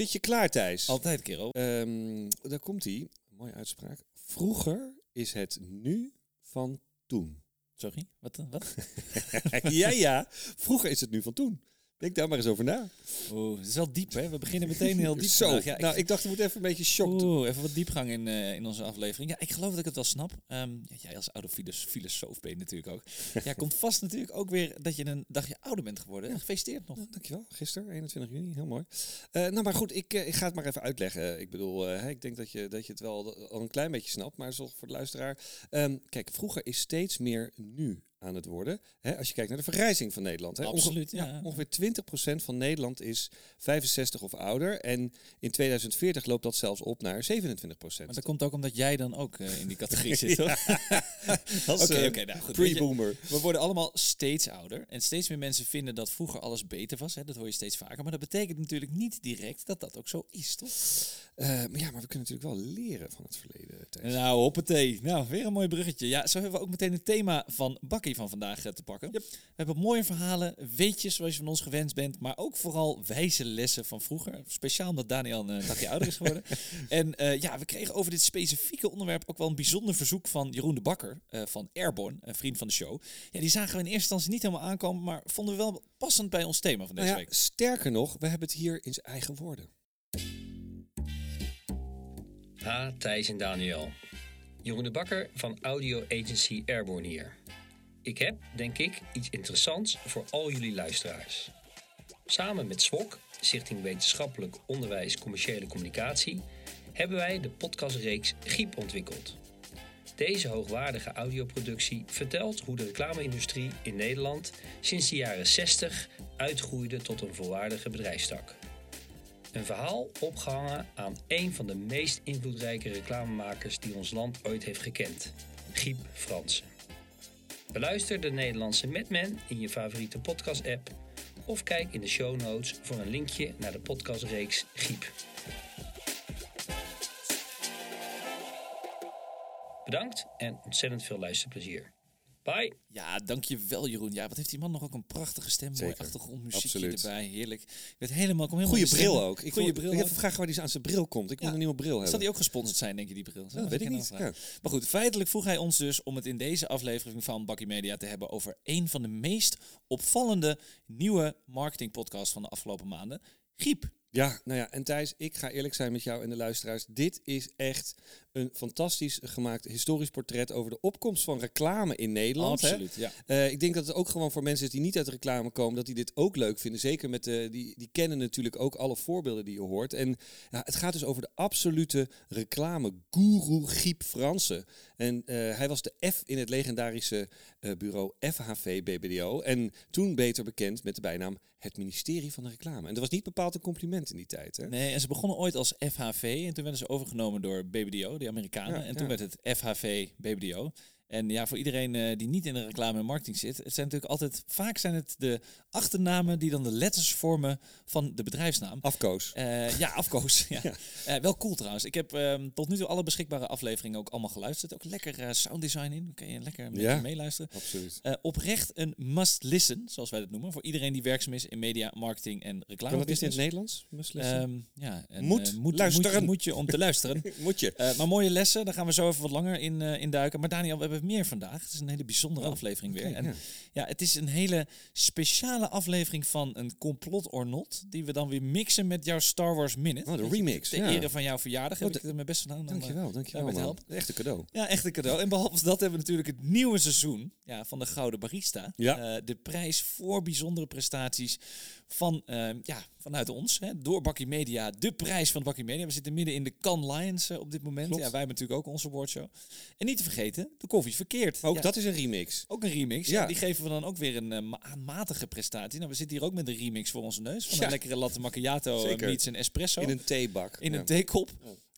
Zit je klaar, Thijs? Altijd, kerel. Ehm, daar komt hij. Mooie uitspraak. Vroeger is het nu van toen. Sorry, wat? wat? ja, ja. Vroeger is het nu van toen. Denk daar maar eens over na. Oeh, het is wel diep, hè? We beginnen meteen heel diep. Zo. Ja, nou, ik dacht, we moeten even een beetje shock. Oeh, even wat diepgang in, eh, in onze aflevering. Ja, ik geloof dat ik het wel snap. Ehm, ja, jij als oude filos- filosoof ben je natuurlijk ook. ja, komt vast natuurlijk ook weer dat je een dagje ouder bent geworden. Gefeliciteerd nog. Dankjewel. Gisteren, 21 juni. Heel mooi. Eh, nou, maar goed, ik, eh, ik ga het maar even uitleggen. Ik bedoel, ik denk dat je, dat je het wel al een klein beetje snapt, maar zo voor de luisteraar. Ehm, kijk, vroeger is steeds meer nu aan het worden. Hè, als je kijkt naar de vergrijzing van Nederland. Hè. Absoluut, Onge- ja. ongeveer 20% van Nederland is 65 of ouder. En in 2040 loopt dat zelfs op naar 27%. Maar dat komt ook omdat jij dan ook eh, in die categorie zit, toch? Oké, eh, oké, nou goed. Pre-boomer. We worden allemaal steeds ouder. En steeds meer mensen vinden dat vroeger alles beter was. Hè? Dat hoor je steeds vaker. Maar dat betekent natuurlijk niet direct dat dat ook zo is, toch? Eh, maar ja, maar we kunnen natuurlijk wel leren van het verleden. Thijs. Nou, hoppatee. Nou, weer een mooi bruggetje. Ja, zo hebben we ook meteen het thema van Van vandaag eh, te pakken. We hebben mooie verhalen, weetjes zoals je van ons gewend bent, maar ook vooral wijze lessen van vroeger. Speciaal omdat Daniel een eh, dagje ouder is geworden. en eh, ja, we kregen over dit specifieke onderwerp ook wel een bijzonder verzoek van Jeroen de Bakker eh, van Airborne, een vriend van de show. Ja, die zagen we in eerste instantie niet helemaal aankomen, maar vonden we wel passend bij ons thema van deze Nou ja, week. sterker nog, we hebben het hier in zijn eigen woorden. Ha, Thijs en Daniel. Jeroen de Bakker van Audio Agency Airborne hier. Ik heb, denk ik, iets interessants voor al jullie luisteraars. Samen met SWOC, Stichting Wetenschappelijk Onderwijs Commerciële Communicatie, hebben wij de podcastreeks Giep ontwikkeld. Deze hoogwaardige audioproductie vertelt hoe de reclame-industrie in Nederland sinds de jaren 60 uitgroeide tot een volwaardige bedrijfstak. Een verhaal opgehangen aan een van de meest invloedrijke reclamemakers die ons land ooit heeft gekend, Giep Fransen. Beluister de Nederlandse Madman in je favoriete podcast-app of kijk in de show notes voor een linkje naar de podcastreeks Giep. Bedankt en ontzettend veel luisterplezier. Bye! Ja, dankjewel Jeroen. Ja, wat heeft die man nog ook een prachtige stem. Mooi achtergrondmuziekje Absoluut. erbij. Heerlijk. Ik werd helemaal, kom helemaal Goeie bril ook. Ik Goeie wil- bril Ik ook. even vragen waar die aan zijn bril komt. Ik moet een nieuwe bril hebben. Zal die ook gesponsord zijn, denk je, die bril? dat weet ik niet. Ja. Maar goed, feitelijk vroeg hij ons dus om het in deze aflevering van Bakkie Media te hebben over een van de meest opvallende nieuwe marketingpodcasts van de afgelopen maanden. Griep. Ja, nou ja, en Thijs, ik ga eerlijk zijn met jou en de luisteraars. Dit is echt een fantastisch gemaakt historisch portret over de opkomst van reclame in Nederland. hè. Absoluut, ja. Eh, ik denk dat het ook gewoon voor mensen is die niet uit de reclame komen, dat die dit ook leuk vinden. Zeker met de, die, die kennen natuurlijk ook alle voorbeelden die je hoort. En ja, het gaat dus over de absolute reclame-guru Giep Fransen. En eh, hij was de F in het legendarische bureau FHV BBDO. En toen beter bekend met de bijnaam het ministerie van de reclame. En dat was niet bepaald een compliment in die tijd. Hè? Nee, en ze begonnen ooit als FHV en toen werden ze overgenomen door BBDO, de Amerikanen. Ja, en toen ja. werd het FHV BBDO. En ja, voor iedereen eh, die niet in de reclame en marketing zit, het zijn natuurlijk altijd, vaak zijn het de achternamen die dan de letters vormen van de bedrijfsnaam. Afkoos. Eh, ja, afkoos. ja. Eh, wel cool trouwens. Ik heb ehm, tot nu toe alle beschikbare afleveringen ook allemaal geluisterd. Ook lekker sounddesign in. Dan kun je lekker Ja. je meeluisteren. Absoluut. Oprecht een must listen, zoals wij dat noemen. Voor iedereen die werkzaam is in media, marketing en reclame. Dat niet in het. Nederlands? Must listen? Ehm, ja, en, Moet moet, luisteren. Moet, moet je om te luisteren. Moet je. Maar mooie lessen, daar gaan we zo even wat langer in, in duiken. Maar Daniel, we hebben meer vandaag. Het is een hele bijzondere Oh, aflevering weer. En ja. ja, het is een hele speciale aflevering van een complot or not. Die we dan weer mixen met jouw Star Wars Minute. Oh, de remix, Ter ja. ere van jouw verjaardag heb Oh, ik er mijn best gedaan. om, eh, Dankjewel, dankjewel. met. Echt een cadeau. Ja, echt een cadeau. En behalve dat hebben we natuurlijk het nieuwe seizoen ja, van de Gouden Barista. Ja. Eh, de prijs voor bijzondere prestaties van, eh, ja, vanuit ons. Hè, door Bakkie Media. De prijs van Bakkie Media. We zitten midden in de Cannes Lions eh, op dit moment. Klopt. Ja, wij hebben natuurlijk ook onze awardshow. En niet te vergeten, de koffie verkeerd. Ook Ja, dat is een remix. ook een remix. Ja. Ja. Die geven we dan ook weer een eh, ma- aanmatige prestatie. Nou, we zitten hier ook met een remix voor onze neus. Van Ja. een lekkere latte macchiato, eh, Zeker. meets en espresso. In een theebak. In een theekop.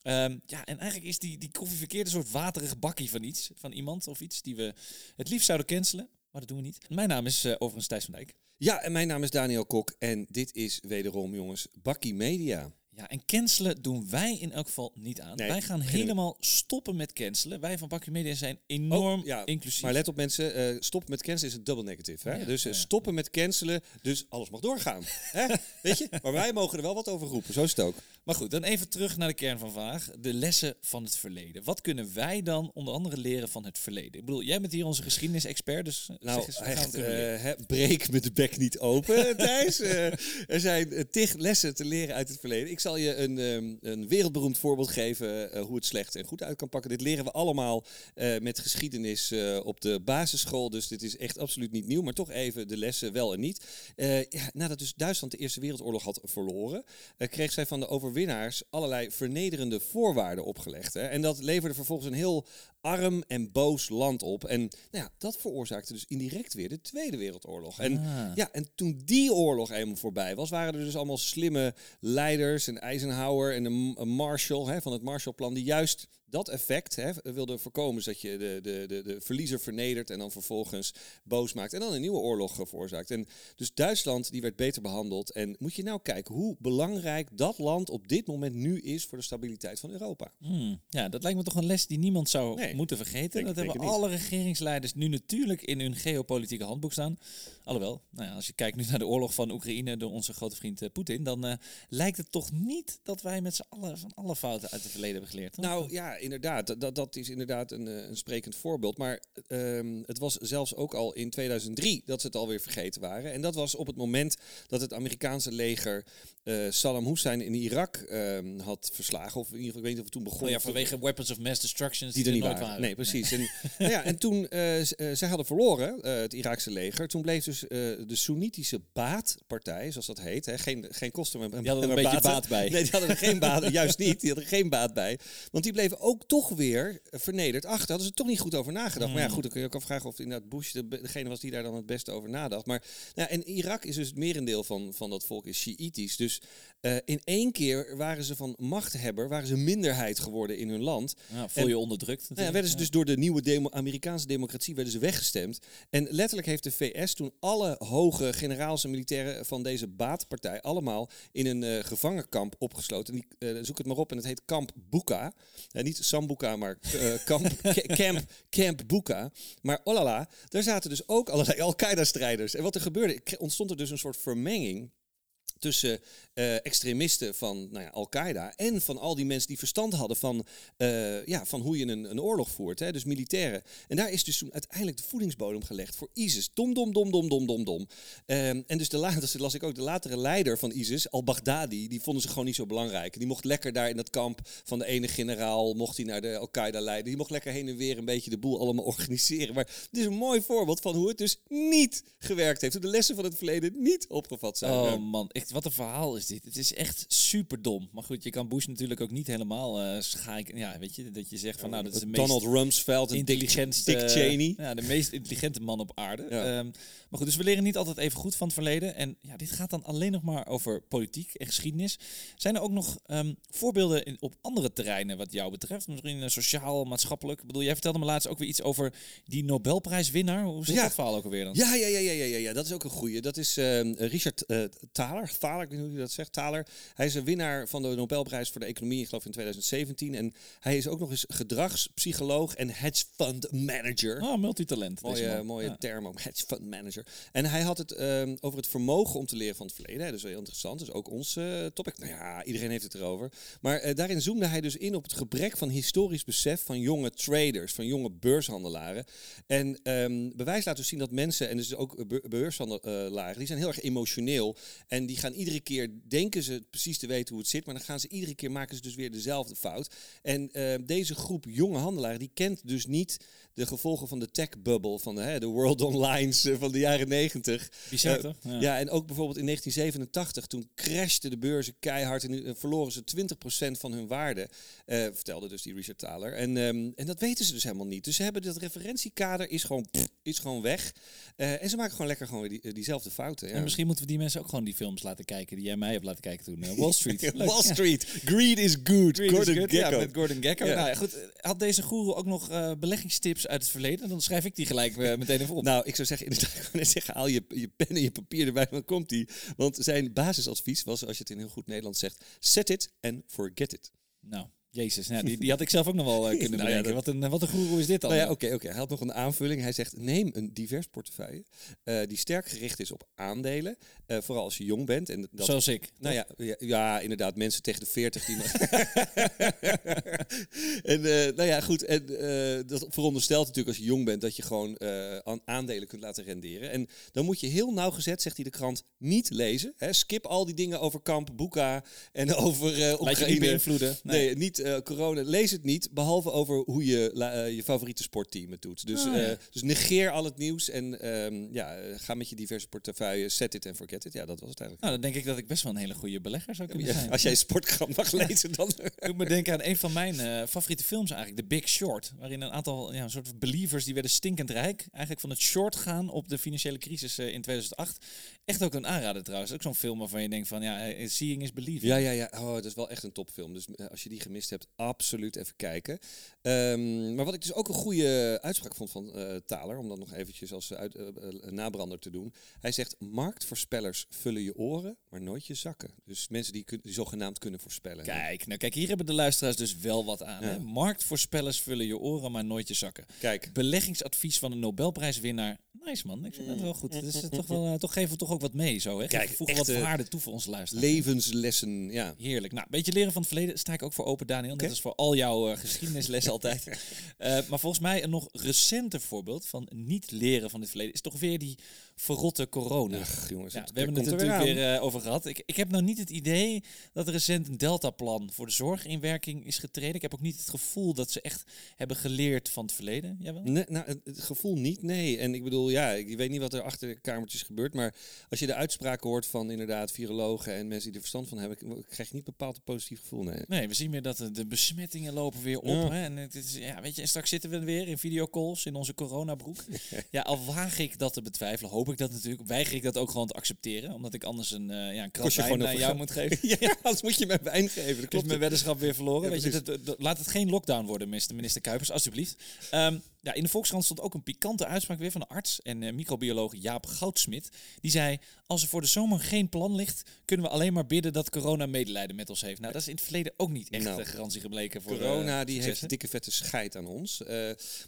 Ehm, ja, en eigenlijk is die, die koffie verkeerd een soort waterig bakkie van iets. Van iemand of iets die we het liefst zouden cancelen. Maar dat doen we niet. Mijn naam is eh, overigens Thijs van Dijk. Ja, en mijn naam is Daniel Kok en dit is wederom, jongens, Bakkie Media. Ja, en cancelen doen wij in elk geval niet aan. Nee, wij gaan helemaal stoppen met cancelen. Wij van Bakkie Media zijn enorm Oh, ja, inclusief. Maar let op mensen, eh stoppen met cancelen is een double negative. Hè? Ja, dus eh, ja. stoppen met cancelen, dus alles mag doorgaan. hè? Weet je? Maar wij mogen er wel wat over roepen, zo is het ook. Maar goed, dan even terug naar de kern van vandaag. De lessen van het verleden. Wat kunnen wij dan onder andere leren van het verleden? Ik bedoel, jij bent hier onze geschiedenisexpert, dus eh, Nou, zeg eens, echt, eh, breek met de bek niet open, Thijs. Eh, er zijn tig lessen te leren uit het verleden. Ik zal je een, ehm, een wereldberoemd voorbeeld geven hoe het slecht en goed uit kan pakken. Dit leren we allemaal met geschiedenis op de basisschool. Dus dit is echt absoluut niet nieuw. Maar toch even de lessen wel en niet. Ja, nadat dus Duitsland de Eerste Wereldoorlog had verloren, kreeg zij van de overwinnaars allerlei vernederende voorwaarden opgelegd. Hè. En dat leverde vervolgens een heel arm en boos land op. En nou ja, dat veroorzaakte dus indirect weer de Tweede Wereldoorlog. En, Ah. ja, en toen die oorlog eenmaal voorbij was, waren er dus allemaal slimme leiders. En Eisenhower en de Marshall hè, van het Marshallplan, die juist dat effect hè, wilden voorkomen. Dat je de, de, de, de verliezer vernedert en dan vervolgens boos maakt. En dan een nieuwe oorlog veroorzaakt. En dus Duitsland die werd beter behandeld. En moet je nou kijken hoe belangrijk dat land op dit moment nu is voor de stabiliteit van Europa. Hmm, Ja, dat lijkt me toch een les die niemand zou Nee, moeten vergeten. denk- dat hebben alle regeringsleiders nu natuurlijk in hun geopolitieke handboek staan. Alhoewel, nou ja, als je kijkt nu naar de oorlog van Oekraïne door onze grote vriend eh, Poetin, dan eh, lijkt het toch niet dat wij met z'n allen van alle fouten uit het verleden hebben geleerd. toch? Nou ja, inderdaad. Dat- Dat, is inderdaad een, eh, een sprekend voorbeeld. Maar ehm, het was zelfs ook al in 2003 dat ze het alweer vergeten waren. En dat was op het moment dat het Amerikaanse leger eh, Saddam Hussein in Irak ehm, had verslagen. Of in ieder geval, ik weet niet of het toen begon. Oh ja, vanwege weapons of mass destruction die er niet waren. Nee, precies. En, nou ja, en toen eh, zij hadden verloren, het Iraakse leger, toen bleef dus de Soenitische Baatpartij, zoals dat heet, hè, geen, geen kosten, maar, Die hadden er een beetje baat bij. Nee, die hadden er geen baat, juist niet. Die hadden er geen baat bij. Want die bleven ook toch weer vernederd achter. Hadden ze er toch niet goed over nagedacht. Maar ja, Hmm. goed, dan kun je ook afvragen of inderdaad Bush de, degene was die daar dan het beste over nadacht. Maar nou, en Irak is dus het merendeel van, van dat volk is Shiïtisch. Dus eh, in één keer waren ze van machthebber, waren ze minderheid geworden in hun land. Ja, voel En- je onderdrukt Nou ja, werden ze dus door de nieuwe demo Amerikaanse democratie werden ze weggestemd. En letterlijk heeft de VS toen alle hoge generaals en militairen van deze baatpartij allemaal in een eh, gevangenkamp opgesloten. En die, eh, zoek het maar op en het heet Kamp Buka. Niet Sambuka, maar eh, kamp, Ca- camp, camp Buka. Maar olala, daar zaten dus ook allerlei Al-Qaeda-strijders. En wat er gebeurde, ontstond er dus een soort vermenging tussen eh, extremisten van nou ja, Al-Qaeda en van al die mensen die verstand hadden van, eh, ja, van hoe je een, een oorlog voert. Hè, dus militairen. En daar is dus toen uiteindelijk de voedingsbodem gelegd voor ISIS. Dom, dom, dom, dom, dom, dom, dom. Ehm, en dus de later, las ik ook, de latere leider van ISIS, al-Baghdadi, die vonden ze gewoon niet zo belangrijk. Die mocht lekker daar in dat kamp van de ene generaal, mocht hij naar de Al-Qaeda leiden. Die mocht lekker heen en weer een beetje de boel allemaal organiseren. Maar het is een mooi voorbeeld van hoe het dus niet gewerkt heeft. Hoe de lessen van het verleden niet opgevat zijn. Oh man, echt, wat een verhaal is dit. Het is echt super dom. Maar goed, je kan Bush natuurlijk ook niet helemaal eh schaken. Ja, weet je, dat je zegt van nou, dat is de meest Donald Rumsfeld Dick, intelligentste... Dick Cheney. Ja, de meest intelligente man op aarde. Ja. Ehm, maar goed, dus we leren niet altijd even goed van het verleden. En ja, dit gaat dan alleen nog maar over politiek en geschiedenis. Zijn er ook nog ehm, voorbeelden in, op andere terreinen wat jou betreft? Misschien eh, sociaal, maatschappelijk? Ik bedoel, jij vertelde me laatst ook weer iets over die Nobelprijswinnaar. Hoe zit Ja. dat verhaal ook alweer dan? Ja, ja, ja, ja, ja, ja, ja, dat is ook een goeie. Dat is ehm, Richard eh Thaler. Thaler, ik weet niet hoe je dat zegt. Thaler. Hij is een winnaar van de Nobelprijs voor de economie, ik geloof in 2017. En hij is ook nog eens gedragspsycholoog en hedge fund manager. Oh, multitalent. Mooie, mooie Ja. term ook, hedge fund manager. En hij had het ehm, over het vermogen om te leren van het verleden. Dat is wel heel interessant. Is ook ons eh, topic. Nou ja, iedereen heeft het erover. Maar eh, daarin zoomde hij dus in op het gebrek van historisch besef van jonge traders, van jonge beurshandelaren. En ehm, bewijs laat dus zien dat mensen, en dus ook be- beurshandelaren, die zijn heel erg emotioneel. En die gaan iedere keer, denken ze precies te weten hoe het zit, maar dan gaan ze iedere keer, maken ze dus weer dezelfde fout. En eh, deze groep jonge handelaren, die kent dus niet de gevolgen van de tech-bubble, van de, hè, de World Onlines eh, van de jaren negentig. Bizar, Eh, toch? Ja. en ook bijvoorbeeld in 1987, toen crashten de beurzen keihard en nu, eh, verloren ze 20% van hun waarde, eh, vertelde dus die Richard Thaler. En, ehm, en dat weten ze dus helemaal niet. Dus ze hebben dat referentiekader is gewoon, pff, is gewoon weg. En ze maken gewoon lekker gewoon die, diezelfde fouten. Ja. En misschien moeten we die mensen ook gewoon die films laten kijken, die jij mij hebt laten kijken toen. eh, Wall Street. Wall. Street. Greed is good. Greed is Gordon good. Ja, Gekko. met Gordon Gekko. Ja. Nou goed. Had deze guru ook nog eh, beleggingstips uit het verleden? Dan schrijf ik die gelijk eh, meteen even op. Nou, ik zou zeggen, inderdaad, net zeggen, haal je, je pen en je papier erbij, dan komt die. Want zijn basisadvies was, als je het in heel goed Nederlands zegt, set it and forget it. Nou, jezus. Nou, die, die had ik zelf ook nog wel eh, kunnen Nou ja, bedenken. Wat, een, wat een is dit dan? Nou ja, oké, oké. Hij had nog een aanvulling. Hij zegt, neem een divers portefeuille eh, die sterk gericht is op aandelen. eh, vooral als je jong bent. En dat, Zoals ik. Nou ja, ja, ja, inderdaad, mensen tegen de 40 die. en nou ja, goed. En dat veronderstelt natuurlijk als je jong bent dat je gewoon aan aandelen kunt laten renderen. En dan moet je heel nauwgezet, zegt hij de krant, niet lezen. Hè? Skip al die dingen over kamp, Boeka en over eh Laat je niet Oekraïne. beïnvloeden. Nee, niet eh, corona. Lees het niet, behalve over hoe je eh, je favoriete sportteam het doet. Dus, ja. eh, dus negeer al het nieuws en ehm, ja, ga met je diverse portefeuille, set it and forget it. Ja, dat was het eigenlijk. Nou, dan denk ik dat ik best wel een hele goede belegger zou kunnen Ja, zijn. als jij sportkrant mag lezen, dan... Ik moet denken aan een van mijn favoriete films eigenlijk, The Big Short. Waarin een aantal ja, een soort believers, die werden stinkend rijk. Eigenlijk van het short gaan op de financiële crisis in 2008. Echt ook een aanrader trouwens. Ook zo'n film waarvan je denkt van, ja, seeing is believing. Ja, ja, ja. Oh, dat is wel echt een topfilm. Dus als je die gemist hebt, absoluut even kijken. Ehm, maar wat ik dus ook een goede uitspraak vond van eh Thaler, om dat nog eventjes als uit, eh, eh, nabrander te doen. Hij zegt, marktvoorspellers vullen je oren, maar nooit je zakken. Dus mensen die, kun- die zogenaamd kunnen voorspellen. Kijk, nou kijk, hier hebben de luisteraars dus wel wat aan. Ja. Hè? Marktvoorspellers vullen je oren, maar nooit je zakken. Kijk, Beleggingsadvies van een Nobelprijswinnaar. Nice man, ik vind dat wel goed. Dus, eh, toch, wel, eh, toch geven we toch ook wat mee zo. Hè? Kijk, voegen wat waarde toe voor onze luisteraars. levenslessen, ja. Heerlijk. Nou, een beetje leren van het verleden sta ik ook voor open, Daniel. Oké. Net als voor al jouw eh, geschiedenislessen altijd. Eh, maar volgens mij een nog recenter voorbeeld van niet leren van het verleden is toch weer die verrotte corona. Jongens, Ja, we hebben het er natuurlijk weer eh, over gehad. Ik, ik heb nou niet het idee dat er recent een deltaplan voor de zorg in werking is getreden. Ik heb ook niet het gevoel dat ze echt hebben geleerd van het verleden. Jawel? Nee, nou, het, gevoel niet, nee. En ik bedoel, ja, ik weet niet wat er achter de kamertjes gebeurt. Maar als je de uitspraken hoort van inderdaad virologen en mensen die er verstand van hebben, krijg je niet bepaald een positief gevoel. Nee. Nee, we zien weer dat de, de besmettingen lopen weer op. Ja. Hè? En het is, ja, weet je, en straks zitten we weer in videocalls in onze coronabroek. ja, al waag ik dat te betwijfelen, hoop ik dat natuurlijk, weiger ik dat ook gewoon te accepteren. Omdat ik anders een, eh ja, een krat wijn over jou moet geven. ja, anders moet je mij wijn geven. Dat Is klopt. mijn weddenschap weer verloren. Ja, Weet je, dat, dat- laat het geen lockdown worden, minister, minister Kuipers, alsjeblieft. Ehm, ja, in de Volkskrant stond ook een pikante uitspraak weer van een arts en eh, microbioloog Jaap Goudsmit. Die zei, als er voor de zomer geen plan ligt, kunnen we alleen maar bidden dat corona medelijden met ons heeft. Nou, dat is in het verleden ook niet echt Nou, garantie gebleken voor Corona eh, die succes, heeft dikke vette scheid aan ons. Eh,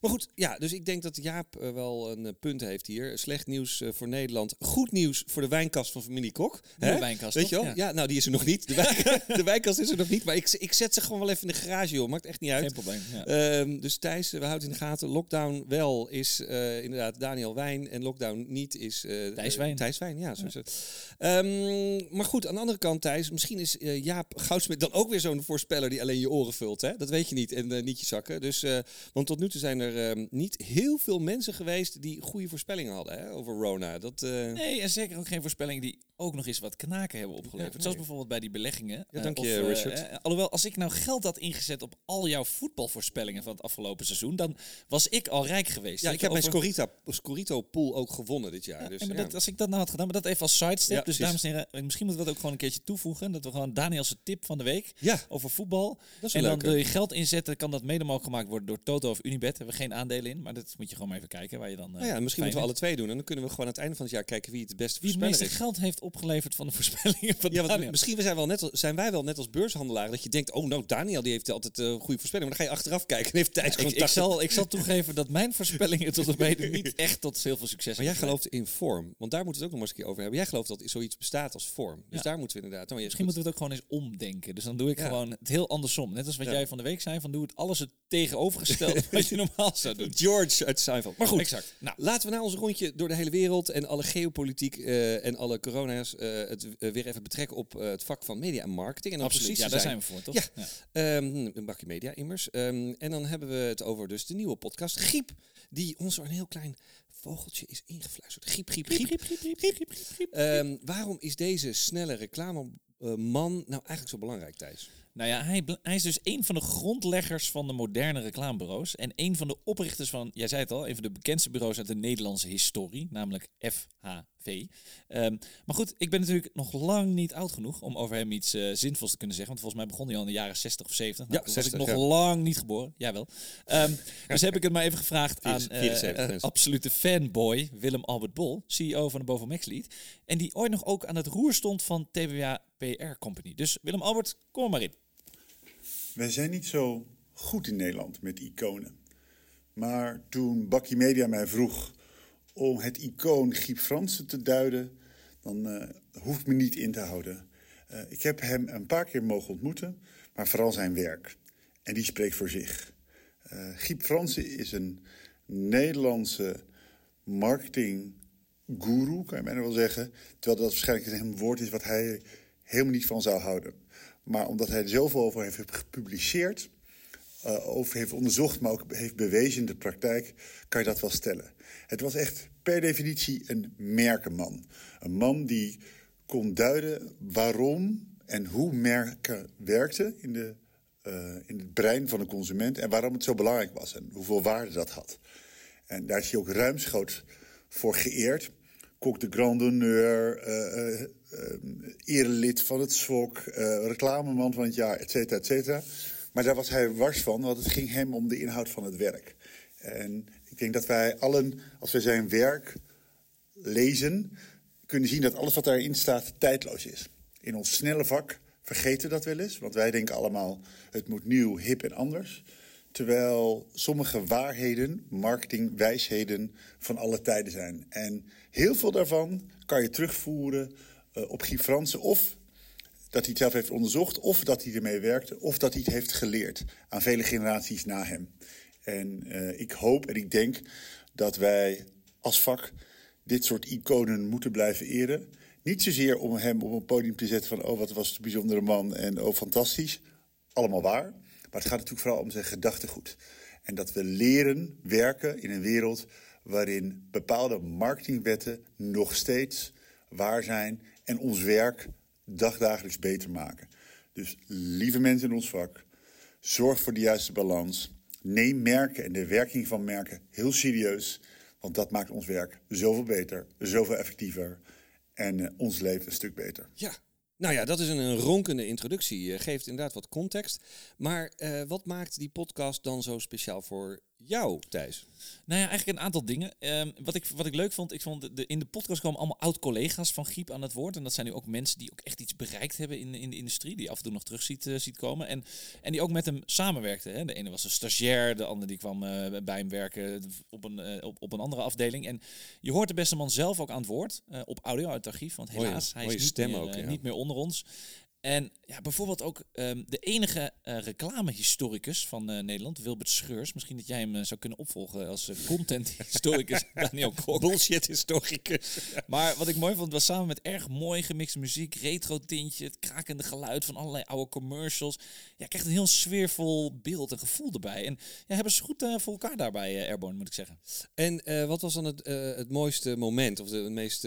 maar goed, ja, dus ik denk dat Jaap wel een punt heeft hier. Slecht nieuws voor Nederland. Goed nieuws voor de wijnkast van familie Kok. Hè? wijnkast, Weet je wel? Ja. Ja. nou die is er nog niet. De, wijn- de wijnkast is er nog niet. Maar ik, ik zet ze gewoon wel even in de garage, joh. Maakt echt niet uit. Geen probleem. Ja. Ehm, dus Thijs, we houden in de gaten. Lockdown wel is eh, inderdaad Daniel Wijn. En lockdown niet is... eh, Thijs Wijn. Thijs Wijn, ja. Zo het. Ehm, maar goed, aan de andere kant Thijs. Misschien is Jaap Goudsmit dan ook weer zo'n voorspeller die alleen je oren vult. Hè? Dat weet je niet. En niet je zakken. Dus, want tot nu toe zijn er ehm, niet heel veel mensen geweest die goede voorspellingen hadden hè, over Rona. Dat, Nee, en zeker ook geen voorspellingen die ook nog eens wat knaken hebben opgeleverd. nee. Zoals bijvoorbeeld bij die beleggingen. Ja, Eh, dank of, je, eh, Richard. eh, alhoewel, als ik nou geld had ingezet op al jouw voetbalvoorspellingen van het afgelopen seizoen, dan was ik al rijk geweest. ja, ik heb mijn Scorita, Scorito pool ook gewonnen dit jaar. Ja, dus, maar dat, als ik dat nou had gedaan, maar dat even als sidestep. Ja, dus dames en heren, misschien moeten we dat ook gewoon een keertje toevoegen. Dat we gewoon Danielse tip van de week ja, over voetbal. dat is En dan wil je geld inzetten, kan dat mede mogelijk gemaakt worden door Toto of Unibet. Daar hebben we geen aandelen in, maar dat moet je gewoon maar even kijken waar je dan. Nou ja, misschien moeten we alle twee doen. En dan kunnen we gewoon aan het einde van het jaar kijken wie het beste Wie het meeste is. geld heeft opgeleverd van de voorspellingen van Ja, Daniel. misschien zijn, wel net als, zijn wij wel net als beurshandelaar dat je denkt, oh nou, Daniel die heeft altijd eh goede voorspelling. Maar dan ga je achteraf kijken en heeft Thijs gewoon Ik, ik, 80. zal, ik zal toegeven dat mijn voorspellingen tot op heden niet echt tot heel veel succes Maar jij gelooft in vorm, want daar moeten we het ook nog maar eens een keer over hebben. Jij gelooft dat zoiets bestaat als vorm. Dus Ja. daar moeten we inderdaad. Oh, ja, Misschien moeten we het ook gewoon eens omdenken. Dus dan doe ik Ja. gewoon het heel andersom. Net als wat Ja. jij van de week zei, van doe het alles het tegenovergestelde wat je normaal zou doen. George uit Seinfeld. Maar goed, Exact. Nou, laten we na ons rondje door de hele wereld en alle geopolitiek eh, en alle corona's eh, het eh, weer even betrekken op eh, het vak van media en marketing. En absoluut. Ja, daar zijn. we voor, toch? Ja. Ehm, een bakje media immers. Ehm, en dan hebben we het over dus de nieuwe podcast Griep, die ons door een heel klein vogeltje is ingefluisterd. Griep, griep, griep, griep, griep, griep. Ehm, waarom is deze snelle reclameman nou eigenlijk zo belangrijk, Thijs? Nou ja, hij, hij is dus een van de grondleggers van de moderne reclamebureaus. En een van de oprichters van, jij zei het al, een van de bekendste bureaus uit de Nederlandse historie, namelijk FHV. Ehm, maar goed, ik ben natuurlijk nog lang niet oud genoeg om over hem iets eh, zinvols te kunnen zeggen. Want volgens mij begon hij al in de jaren 60 of 70. Nou, Ja, toen was 60, ik nog ja. lang niet geboren. Jawel. Ehm dus heb ik het maar even gevraagd aan 74 eh, absolute fanboy Willem Albert Bol, CEO van de Boven Lead. En die ooit nog ook aan het roer stond van TWA PR Company. Dus Willem Albert, kom er maar in. Wij zijn niet zo goed in Nederland met iconen. Maar toen Bakkie Media mij vroeg om het icoon Giep Fransen te duiden, dan eh hoef me niet in te houden. Eh, ik heb hem een paar keer mogen ontmoeten, maar vooral zijn werk. En die spreekt voor zich. Eh Giep Fransen is een Nederlandse marketing-guru, kan je bijna wel zeggen. Terwijl dat waarschijnlijk een woord is wat hij helemaal niet van zou houden. Maar omdat hij er zoveel over heeft gepubliceerd, eh, over heeft onderzocht, maar ook heeft bewezen in de praktijk, kan je dat wel stellen. Het was echt per definitie een merkenman. Een man die kon duiden waarom en hoe merken werkten in, de, eh, in het brein van de consument en waarom het zo belangrijk was en hoeveel waarde dat had. En daar is hij ook ruimschoots voor geëerd. Kok de Grand Honneur, eh, erelid van het SWOK, eh, reclameman van het jaar, et cetera, et cetera. Maar daar was hij wars van, want het ging hem om de inhoud van het werk. En ik denk dat wij allen, als wij zijn werk lezen, kunnen zien dat alles wat daarin staat tijdloos is. In ons snelle vak vergeten we dat wel eens, want wij denken allemaal het moet nieuw, hip en anders. Terwijl sommige waarheden, marketingwijsheden van alle tijden zijn. En heel veel daarvan kan je terugvoeren op Guy Fransen of dat hij het zelf heeft onderzocht, of dat hij ermee werkte, of dat hij het heeft geleerd aan vele generaties na hem. En eh, ik hoop en ik denk dat wij als vak dit soort iconen moeten blijven eren. Niet zozeer om hem op een podium te zetten van, oh wat was het een bijzondere man en oh fantastisch. Allemaal waar. Maar het gaat natuurlijk vooral om zijn gedachtegoed. En dat we leren werken in een wereld waarin bepaalde marketingwetten nog steeds waar zijn en ons werk dagdagelijks beter maken. Dus lieve mensen in ons vak, zorg voor de juiste balans. Neem merken en de werking van merken heel serieus. Want dat maakt ons werk zoveel beter, zoveel effectiever en eh, ons leven een stuk beter. Ja. Nou ja, dat is een, ronkende introductie. Eh, geeft inderdaad wat context. Maar eh, wat maakt die podcast dan zo speciaal voor jou, Thijs? Nou ja, eigenlijk een aantal dingen. Ehm, wat, ik, wat ik leuk vond, ik vond de, de- in de podcast komen allemaal oud-collega's van Giep aan het woord. En dat zijn nu ook mensen die ook echt iets bereikt hebben in, in de industrie. Die je af en toe nog terug ziet, eh, ziet komen. En, en die ook met hem samenwerkten. Hè. De ene was een stagiair, de andere die kwam eh, bij hem werken op een, eh, op, op een andere afdeling. En je hoort de beste man zelf ook aan het woord. eh, op audio uit het archief. Want helaas, hij is niet, meer, ook, eh, ja. niet meer onder ons. En ja, bijvoorbeeld ook ehm, de enige eh, reclamehistoricus van eh, Nederland, Wilbert Scheurs. Misschien dat jij hem eh, zou kunnen opvolgen als eh, content-historicus Daniel Kok. Bullshit historicus. Maar wat ik mooi vond, was samen met erg mooi gemixte muziek, retro tintje, het krakende geluid van allerlei oude commercials. Ja, krijgt een heel sfeervol beeld en gevoel erbij. En ja, hebben ze goed voor elkaar daarbij, Airborne, moet ik zeggen. En wat was dan het, het mooiste moment of de meest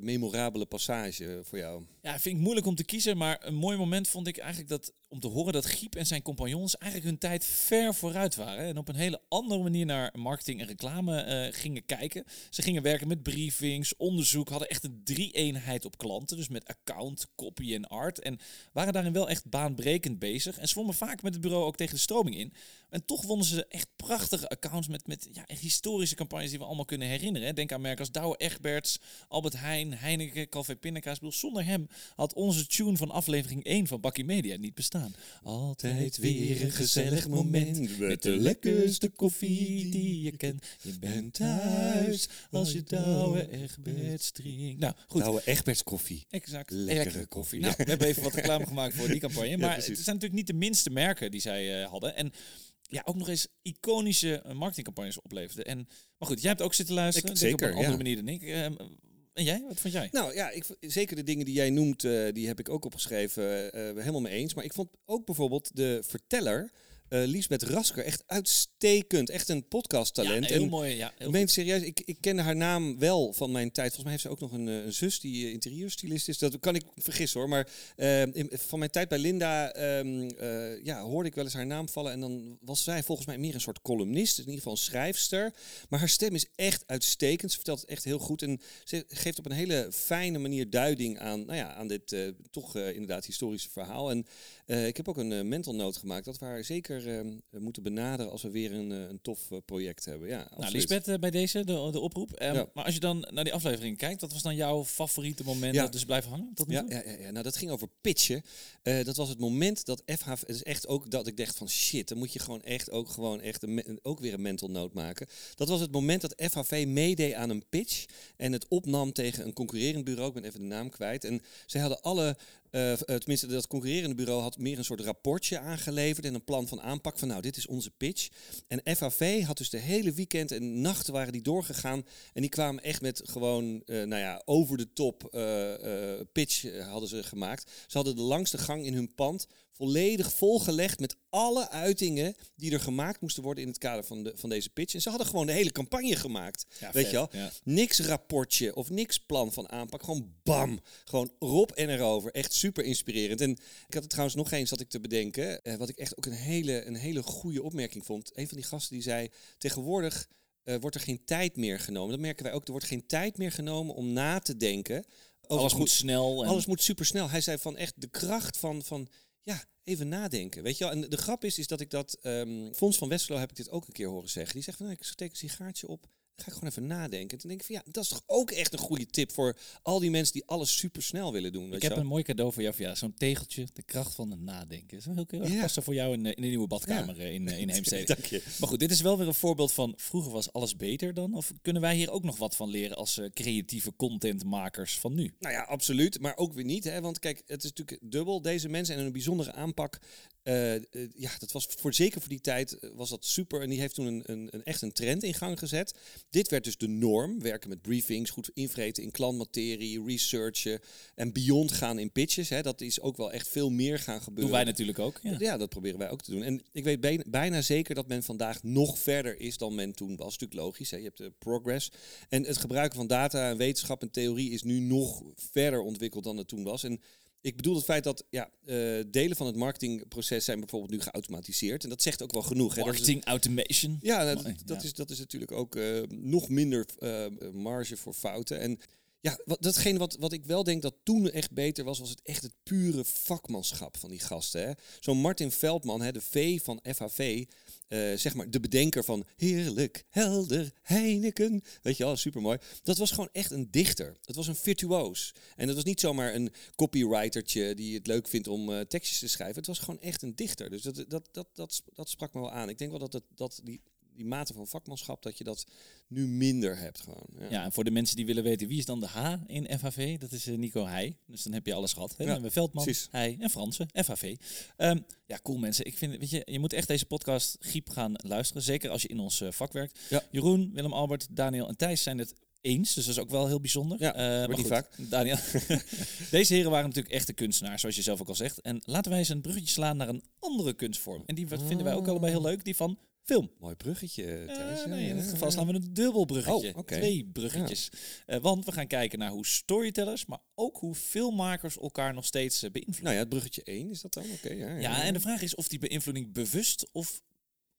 memorabele passage voor jou? Ja, vind ik moeilijk om te kiezen, maar een mooi moment vond ik eigenlijk dat om te horen dat Giep en zijn compagnons eigenlijk hun tijd ver vooruit waren en op een hele andere manier naar marketing en reclame eh, gingen kijken. Ze gingen werken met briefings, onderzoek, hadden echt een drie-eenheid op klanten, dus met account, copy en art en waren daarin wel echt baanbrekend bezig en zwommen vaak met het bureau ook tegen de stroming in. En toch wonnen ze echt prachtige accounts met, met ja, historische campagnes die we allemaal kunnen herinneren. Denk aan merken als Douwe Egberts, Albert Heijn, Heineken, Calvé Pindakaas. Zonder hem had onze tune van aflevering 1 van Bakkie Media niet bestaan. Altijd weer een gezellig moment met de lekkerste koffie die je kent. Je bent thuis als je Douwe Egberts drinkt. Nou, goed. Oude Egberts koffie. Exact. Lekkere koffie. Nou, we hebben even wat reclame gemaakt voor die campagne. Maar het zijn natuurlijk niet de minste merken die zij eh, hadden. En ja, ook nog eens iconische eh, marketingcampagnes opleverden. En, maar goed, jij hebt ook zitten luisteren. Ik- denk op zeker, een andere ja. manier dan ik. Ehm, en jij? Wat vond jij? Nou ja, ik, zeker de dingen die jij noemt, eh, die heb ik ook opgeschreven. eh helemaal mee eens. Maar ik vond ook bijvoorbeeld de verteller eh Liesbeth Rasker. Echt uitstekend. Echt een Ja, podcasttalent. heel En mooi. Ja, heel ik meen serieus, ik, ik kende haar naam wel van mijn tijd. Volgens mij heeft ze ook nog een, eh, een zus die eh, interieurstylist is. Dat kan ik vergissen hoor. Maar in- van mijn tijd bij Linda eh, ja, hoorde ik wel eens haar naam vallen. En dan was zij volgens mij meer een soort columnist. In ieder geval een schrijfster. Maar haar stem is echt uitstekend. Ze vertelt het echt heel goed. En ze geeft op een hele fijne manier duiding aan, nou ja, aan dit toch inderdaad historische verhaal. En ik heb ook een mental note gemaakt dat we haar zeker eh, moeten benaderen als we weer een, eh, een tof eh, project hebben. Ja, Nou. Lisbeth, eh, bij deze, de, de oproep. Ehm, Ja. Maar als je dan naar die aflevering kijkt, wat was dan jouw favoriete moment Ja. dat dus blijven hangen? Tot nu Ja, toe? ja, ja, ja, nou dat ging over pitchen. Dat was het moment dat FH, het is echt ook dat ik dacht van shit, dan moet je gewoon echt ook gewoon echt een, ook weer een mental note maken. Dat was het moment dat FHV meedeed aan een pitch en het opnam tegen een concurrerend bureau. Ik ben even de naam kwijt. En zij hadden alle, eh, eh, tenminste dat concurrerende bureau had meer een soort rapportje aangeleverd en een plan van aanpak van nou dit is onze pitch. En FHV had dus de hele weekend en nachten waren die doorgegaan en die kwamen echt met gewoon, eh, nou ja, over de top pitch hadden ze gemaakt. Ze hadden de langste gang in hun pand volledig volgelegd met alle uitingen die er gemaakt moesten worden in het kader van, de, van deze pitch. En ze hadden gewoon de hele campagne gemaakt. Ja, weet vet, je wel? ja. Niks rapportje of niks plan van aanpak. Gewoon bam. Gewoon Rob en erover. Echt super inspirerend. En ik had het trouwens nog eens dat ik te bedenken. eh, wat ik echt ook een hele, een hele goede opmerking vond. Een van die gasten die zei: tegenwoordig eh, wordt er geen tijd meer genomen. Dat merken wij ook. Er wordt geen tijd meer genomen om na te denken. Alles goed- moet snel. En alles moet super snel. Hij zei van echt de kracht van, van ja, even nadenken. Weet je wel? En de grap is, is dat ik dat. ehm Fons van Westerlo heb ik dit ook een keer horen zeggen. Die zegt van nou, ik steek een sigaartje op. Ga ik gewoon even nadenken. En toen denk ik van ja, dat is toch ook echt een goede tip voor al die mensen die alles super snel willen doen. Weet Ik heb een mooi cadeau voor jou. Ja, Zo'n tegeltje, de kracht van het nadenken. Is wel heel erg Ja. passen voor jou in, eh, in de nieuwe badkamer eh, in, eh, in Heemstede. Dank je. Maar goed, dit is wel weer een voorbeeld van vroeger was alles beter dan. Of kunnen wij hier ook nog wat van leren als creatieve contentmakers van nu? Nou ja, absoluut. Maar ook weer niet. Hè? Want kijk, het is natuurlijk dubbel. Deze mensen en een bijzondere aanpak. Eh, eh, ja, dat was voor, zeker voor die tijd eh, was dat super. En die heeft toen een, een, een echt een trend in gang gezet. Dit werd dus de norm. Werken met briefings, goed invreten in klantmaterie, researchen. En beyond gaan in pitches. Hè? Dat is ook wel echt veel meer gaan gebeuren. Doen wij natuurlijk ook. Ja. Ja. dat proberen wij ook te doen. En ik weet bijna, bijna zeker dat men vandaag nog verder is dan men toen was. Natuurlijk logisch, hè? je hebt de progress. En het gebruiken van data en wetenschap en theorie is nu nog verder ontwikkeld dan het toen was. En ik bedoel het feit dat ja, eh, delen van het marketingproces zijn bijvoorbeeld nu geautomatiseerd. En dat zegt ook wel genoeg. Hè? Dat is- Marketing automation. ja, dat, Mooi, dat, ja. Is, dat is natuurlijk ook eh, nog minder eh, marge voor fouten. En ja, wat, datgene wat, wat ik wel denk dat toen echt beter was, was het echt het pure vakmanschap van die gasten. Zo'n Martin Veldman, hè, de V van FHV, eh, zeg maar de bedenker van heerlijk, helder, Heineken. Weet je wel, supermooi. Dat was gewoon echt een dichter. Het was een virtuoos. En dat was niet zomaar een copywritertje die het leuk vindt om eh, tekstjes te schrijven. Het was gewoon echt een dichter. Dus dat, dat, dat, dat, dat sprak me wel aan. Ik denk wel dat, het, dat die, die mate van vakmanschap, dat je dat nu minder hebt gewoon. Ja. Ja, en voor de mensen die willen weten wie is dan de H in FHV, dat is eh, Nico Heij. Dus dan heb je alles gehad. Hè? Ja, hebben we Veldman, precies. Heij en Fransen, FHV. Ehm, ja, cool mensen. Ik vind, weet je, je moet echt deze podcast Giep gaan luisteren. Zeker als je in ons eh, vak werkt. Ja. Jeroen, Willem Albert, Daniel en Thijs zijn het eens. Dus dat is ook wel heel bijzonder. Ja, Eh, maar niet goed, vaak. Daniel. Deze heren waren natuurlijk echte kunstenaars, zoals je zelf ook al zegt. En laten wij eens een bruggetje slaan naar een andere kunstvorm. En die vinden wij ook allebei heel leuk, die van film. Mooi bruggetje, Eh, Thijs. Ja, nee, in dit geval slaan we een dubbel bruggetje. Oh. Twee bruggetjes. Eh, want we gaan kijken naar hoe storytellers, maar ook hoe filmmakers elkaar nog steeds eh, beïnvloeden. Nou ja, het bruggetje 1 is dat dan? Oké, ja, ja, ja, en de vraag is of die beïnvloeding bewust of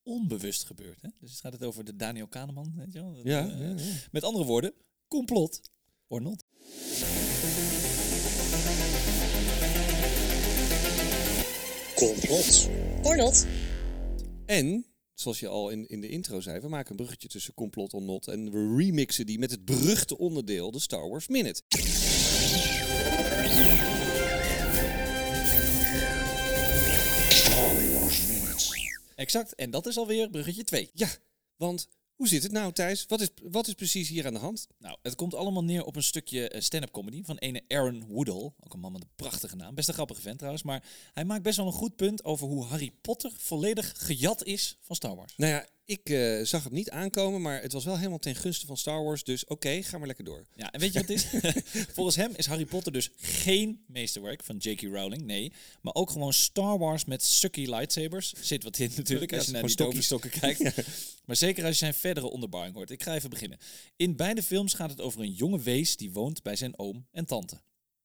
onbewust gebeurt. Hè? Dus het gaat het over de Daniel Kahneman. Weet je wel? Dat, Ja, eh, ja, ja. Met andere woorden, complot or not. Complot. Or not. En, zoals je al in, in de intro zei, we maken een bruggetje tussen complot en not. En we remixen die met het beruchte onderdeel, de Star Wars Minute. Exact. En dat is alweer bruggetje 2. Ja, want hoe zit het nou, Thijs? Wat is, wat is precies hier aan de hand? Nou, het komt allemaal neer op een stukje eh, stand-up comedy van ene Aaron Woodall. Ook een man met een prachtige naam. Best een grappige vent trouwens. Maar hij maakt best wel een goed punt over hoe Harry Potter volledig gejat is van Star Wars. Nou ja, ik eh, zag het niet aankomen, maar het was wel helemaal ten gunste van Star Wars. Dus oké, ga maar lekker door. Ja, en weet je wat het is? Volgens hem is Harry Potter dus geen meesterwerk van J.K. Rowling, nee. Maar ook gewoon Star Wars met sucky lightsabers. Zit wat in natuurlijk, Ja, als je naar die toverstokken kijkt. Maar zeker als je zijn verdere onderbouwing hoort. Ik ga even beginnen. In beide films gaat het over een jonge wees die woont bij zijn oom en tante.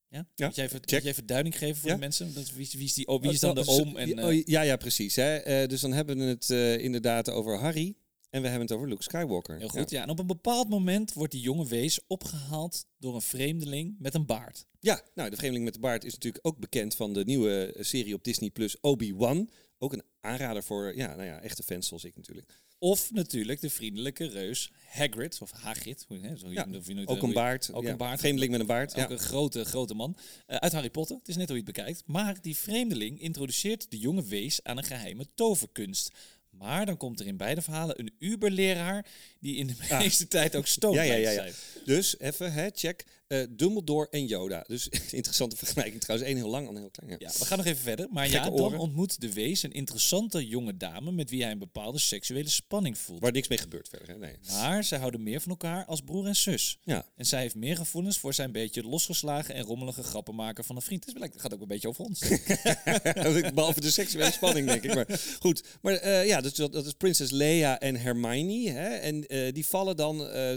Ja? Ja, Moet jij even, moet duiding geven voor Ja. de mensen? Dat, wie, is- wie is, die, oh, wie is dan de Oh, oom? En, oh, eh, ja, ja, precies. Hè. Eh, dus dan hebben we het eh, inderdaad over Harry. En we hebben het over Luke Skywalker. Heel goed, ja. En op een bepaald moment wordt die jonge wees opgehaald door een vreemdeling met een baard. Ja, nou, de Vreemdeling met de Baard is natuurlijk ook bekend van de nieuwe serie op Disney Plus, Obi-Wan. Ook een aanrader voor ja, nou ja, echte fans zoals ik natuurlijk. Of natuurlijk de vriendelijke reus Hagrid, of Hagrid. Hoe, hè, zo, Ja, of je nooit- Ook een baard. Ook ja. een baard. Vreemdeling met een baard. Ook Ja. een grote, grote man. Eh, uit Harry Potter. Het is net hoe je het bekijkt. Maar die vreemdeling introduceert de jonge wees aan een geheime toverkunst. Maar dan komt er in beide verhalen een Uberleraar die in de Ah. meeste tijd ook stoot Ja, ja, ja. Dus even, hè, check. eh Dumbledore en Yoda. Dus interessante vergelijking trouwens. Eén heel lang, ander heel klein. Ja. Ja, we gaan nog even verder. Maar Gekke ja, dan oren. ontmoet de wees een interessante jonge dame met wie hij een bepaalde seksuele spanning voelt. Waar niks mee gebeurt verder. Hè? Nee. Maar zij houden meer van elkaar als broer en zus. Ja. En zij heeft meer gevoelens voor zijn beetje losgeslagen en rommelige grappenmaker van een vriend. Dus het gaat ook een beetje over ons. Behalve de seksuele spanning, denk ik. Maar goed. Maar eh, ja, dus dat, dat is Prinses Leia en Hermione. Hè? En eh, die vallen dan eh,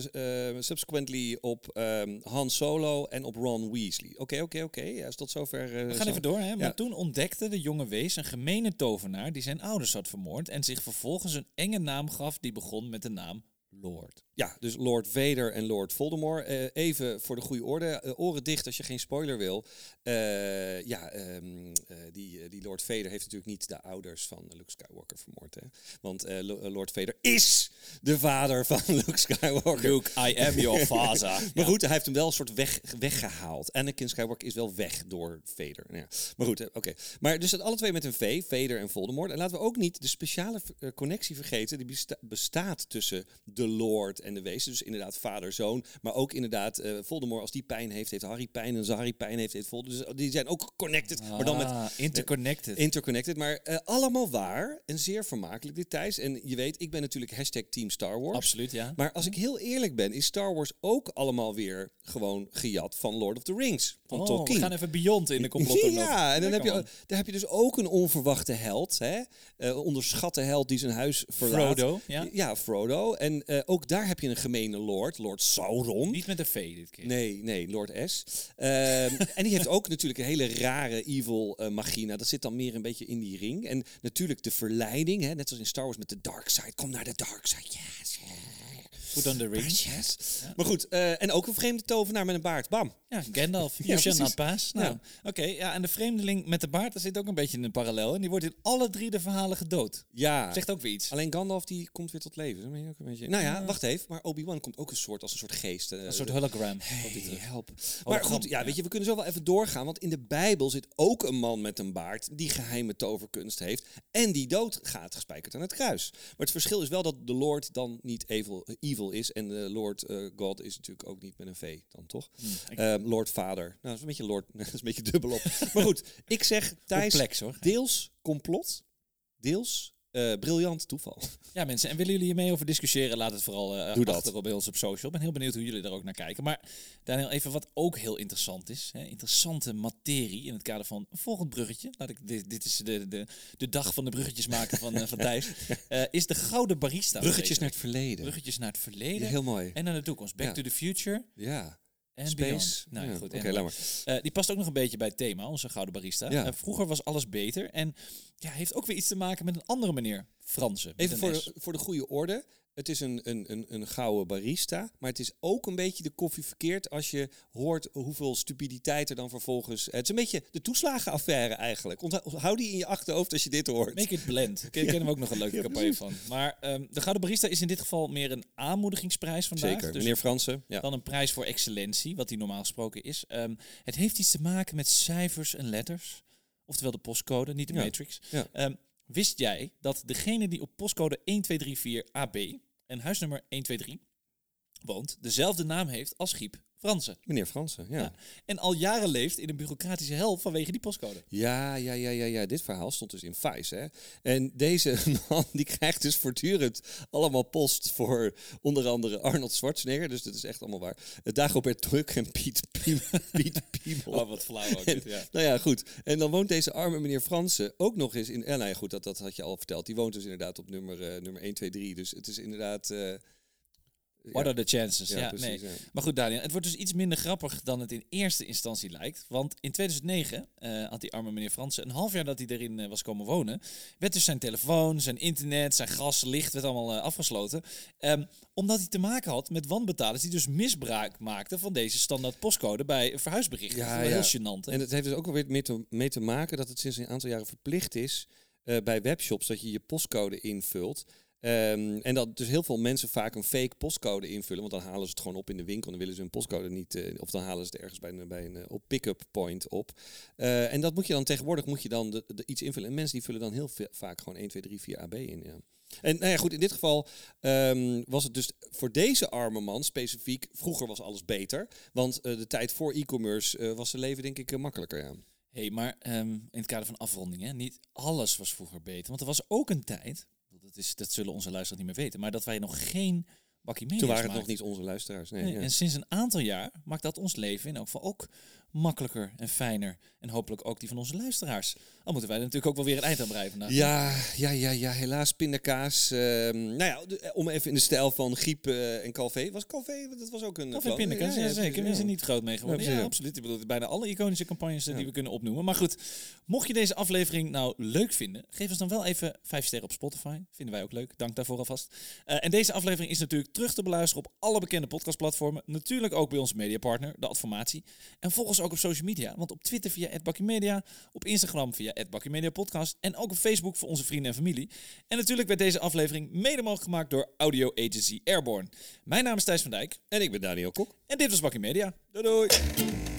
subsequently op ehm, Han Solo en op Ron Weasley. Oké, oké, oké. Ja, is tot zover. We gaan zo- even door, hè? Maar toen ontdekte de jonge wees een gemene tovenaar die zijn ouders had vermoord en zich vervolgens een enge naam gaf die begon met de naam Lord. Ja, dus Lord Vader en Lord Voldemort. Eh, even voor de goede orde, eh, oren dicht als je geen spoiler wil. Eh, ja, ehm, eh, die, die Lord Vader heeft natuurlijk niet de ouders van Luke Skywalker vermoord. Hè? Want Lo- Lord Vader is de vader van Luke Skywalker. Luke, I am your father. Maar goed, hij heeft hem wel een soort weg, weggehaald. Anakin Skywalker is wel weg door Vader. Ja. Maar goed, oké. Maar dus dat alle twee met een V, Vader en Voldemort. En laten we ook niet de speciale connectie vergeten die besta- bestaat tussen de Lord en de Wezen. Dus inderdaad vader-zoon. Maar ook inderdaad eh, Voldemort, als die pijn heeft, heeft Harry pijn. En als Harry pijn heeft, heeft Voldemort. Dus die zijn ook connected. maar dan met Ah, interconnected. Interconnected, maar eh, allemaal waar en zeer vermakelijk details. En je weet, ik ben natuurlijk hashtag Team Star Wars. Absoluut, ja. Maar als ik heel eerlijk ben, is Star Wars ook allemaal weer gewoon gejat van Lord of the Rings. Van Oh, Tolkien. we gaan even beyond in de complot. Ja, en dan heb, je, daar heb je dus ook een onverwachte held. Hè? Eh, onderschatte held die zijn huis verlaat. Frodo, ja. Frodo. En eh, ook daar heb je een gemene lord, Lord Sauron. Niet met een V dit keer. Nee, nee, Lord S. Ehm, en die heeft ook natuurlijk een hele rare evil machina. Dat zit dan meer een beetje in die ring. En natuurlijk de verleiding, hè, net zoals in Star Wars met de dark side. Kom naar de dark side, yes. Put on the ring. Yes. Maar goed, eh, en ook een vreemde tovenaar met een baard. Bam. Ja, Gandalf. Ja, You shall not pass. Nou, oké. ja, en de vreemdeling met de baard, daar zit ook een beetje een parallel. En die wordt in alle drie de verhalen gedood. Ja. Zegt ook weer iets. Alleen Gandalf die komt weer tot leven. Dat ook een beetje... Nou ja, wacht even. Maar Obi-Wan komt ook een soort als een soort geest. eh, Een soort hologram. Hey, help. Maar goed, ja, weet je, we kunnen zo wel even doorgaan. Want in de Bijbel zit ook een man met een baard die geheime toverkunst heeft. En die dood gaat gespijkerd aan het kruis. Maar het verschil is wel dat de Lord dan niet evil, eh, evil is. En de Lord eh, God is natuurlijk ook niet met een V dan, toch? ik- Ehm, Lord Vader. Nou, dat is een beetje Lord, dat is een beetje dubbel op. maar goed, ik zeg Thijs, Complex hoor. deels complot, deels eh, briljant toeval. Ja, mensen, en willen jullie hiermee over discussiëren? Laat het vooral eh Doe dat. achter op bij ons op social. Ik ben heel benieuwd hoe jullie daar ook naar kijken. Maar Daniel, even wat ook heel interessant is. Hè? Interessante materie in het kader van een volgend bruggetje. Laat ik, dit, dit is de, de, de dag van de bruggetjes maken van, eh, van Thijs. Is de Gouden Barista. Bruggetjes naar het verleden. Bruggetjes naar het verleden Ja, heel mooi. en naar de toekomst. Back Ja. to the future Ja. En Space. beyond. Nou ja, goed. Oké, laat maar. eh, die past ook nog een beetje bij het thema, onze Gouden Barista. Ja. Eh, vroeger was alles beter en ja, heeft ook weer iets te maken met een andere meneer, Fransen. Even voor de, voor de goede orde. Het is een, een, een, een gouden barista. Maar het is ook een beetje de koffie verkeerd als je hoort hoeveel stupiditeit er dan vervolgens. Het is een beetje de toeslagenaffaire eigenlijk. Onthoud- Hou die in je achterhoofd als je dit hoort. Make it blend. Daar kennen we ook nog een leuke campagne van. Maar ehm, de Gouden Barista is in dit geval meer een aanmoedigingsprijs vandaag. Zeker, Dus meneer Fransen. Ja. dan een prijs voor excellentie, wat die normaal gesproken is. Ehm, het heeft iets te maken met cijfers en letters. Oftewel de postcode, niet de Ja. matrix. Ja. Wist jij dat degene die op postcode 1234 AB en huisnummer 123 woont, dezelfde naam heeft als Giep Fransen. Meneer Fransen, ja. Ja. En al jaren leeft in een bureaucratische hel vanwege die postcode. Ja, ja, ja, ja, ja. Dit verhaal stond dus in Vice. Hè? En deze man die krijgt dus voortdurend allemaal post voor onder andere Arnold Schwarzenegger. Dus dat is echt allemaal waar. Uh, Dagobert Druk en Piet, Piet, Piet Piemel. Oh, wat flauw ook. dit, ja. Nou ja, goed. En dan woont deze arme meneer Fransen ook nog eens in... Ja, nou ja, goed, dat, dat had je al verteld. Die woont dus inderdaad op nummer, eh, nummer 1, 2, 3. Dus het is inderdaad... eh, What are the chances? Ja, precies, nee. Maar goed, Daniel, het wordt dus iets minder grappig dan het in eerste instantie lijkt. Want in 2009 eh, had die arme meneer Fransen, een half jaar dat hij erin eh, was komen wonen, werd dus zijn telefoon, zijn internet, zijn gas, licht, werd allemaal eh, afgesloten. Ehm, omdat hij te maken had met wanbetalers die dus misbruik maakten van deze standaard postcode bij verhuisberichten. Ja, Dat ja. heel gênant. hè? En het heeft dus ook alweer mee te, mee te maken dat het sinds een aantal jaren verplicht is bij webshops dat je je postcode invult. Ehm, en dat dus heel veel mensen vaak een fake postcode invullen, want dan halen ze het gewoon op in de winkel en dan willen ze hun postcode niet, eh, of dan halen ze het ergens bij een, bij een eh, pick-up point op. Eh, en dat moet je dan tegenwoordig moet je dan iets invullen. En mensen die vullen dan heel vaak gewoon 1, 2, 3, 4 AB in. En nou ja, goed, in dit geval ehm, was het dus voor deze arme man specifiek. Vroeger was alles beter, want de tijd voor e-commerce was zijn leven denk ik makkelijker. Ja. hey, maar ehm, in het kader van afronding, hè, niet alles was vroeger beter. Want er was ook een tijd, dat, is, dat zullen onze luisteraars niet meer weten, maar dat wij nog geen bakkie Toen waren het nog niet onze luisteraars. Nee, Nee, ja. En sinds een aantal jaar maakt dat ons leven in elk geval ook makkelijker en fijner. En hopelijk ook die van onze luisteraars. Al moeten wij er natuurlijk ook wel weer een eind aan breien vandaag. Ja, ja, ja, ja, helaas pindakaas. Ehm, nou ja, eh, om even in de stijl van Griep eh, en Calvé. Was Calvé, dat was ook een... Café vlag. Pindakaas, ja, zeker. We zijn niet groot mee geworden. Ja, absoluut. Ik bedoel, bijna alle iconische campagnes eh, die we kunnen opnoemen. Maar goed, mocht je deze aflevering nou leuk vinden, geef ons dan wel even vijf sterren op Spotify. Vinden wij ook leuk. Dank daarvoor alvast. Eh, en deze aflevering is natuurlijk terug te beluisteren op alle bekende podcastplatformen. Natuurlijk ook bij onze mediapartner, de Adformatie. En volg ons ook op social media. Want op Twitter via @bakkymedia, op Instagram via @bakkymedia_podcast en ook op Facebook voor onze vrienden en familie. En natuurlijk werd deze aflevering mede mogelijk gemaakt door Audio Agency Airborne. Mijn naam is Thijs van Dijk En ik ben Daniel Kok. en dit was Bakkie Media. Doei doei!